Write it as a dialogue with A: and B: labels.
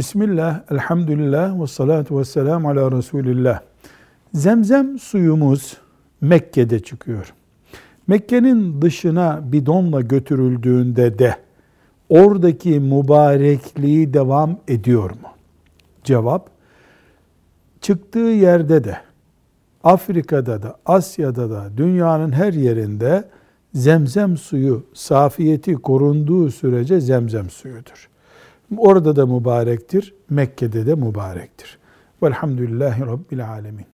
A: Bismillah, elhamdülillah ve salatu ve selamu ala Resulillah. Zemzem suyumuz Mekke'de çıkıyor. Mekke'nin dışına bidonla götürüldüğünde de oradaki mübarekliği devam ediyor mu? Cevap, çıktığı yerde de, Afrika'da da, Asya'da da, dünyanın her yerinde zemzem suyu safiyeti korunduğu sürece zemzem suyudur. Orada da mübarektir, Mekke'de de mübarektir. Velhamdülillahi Rabbil Alemin.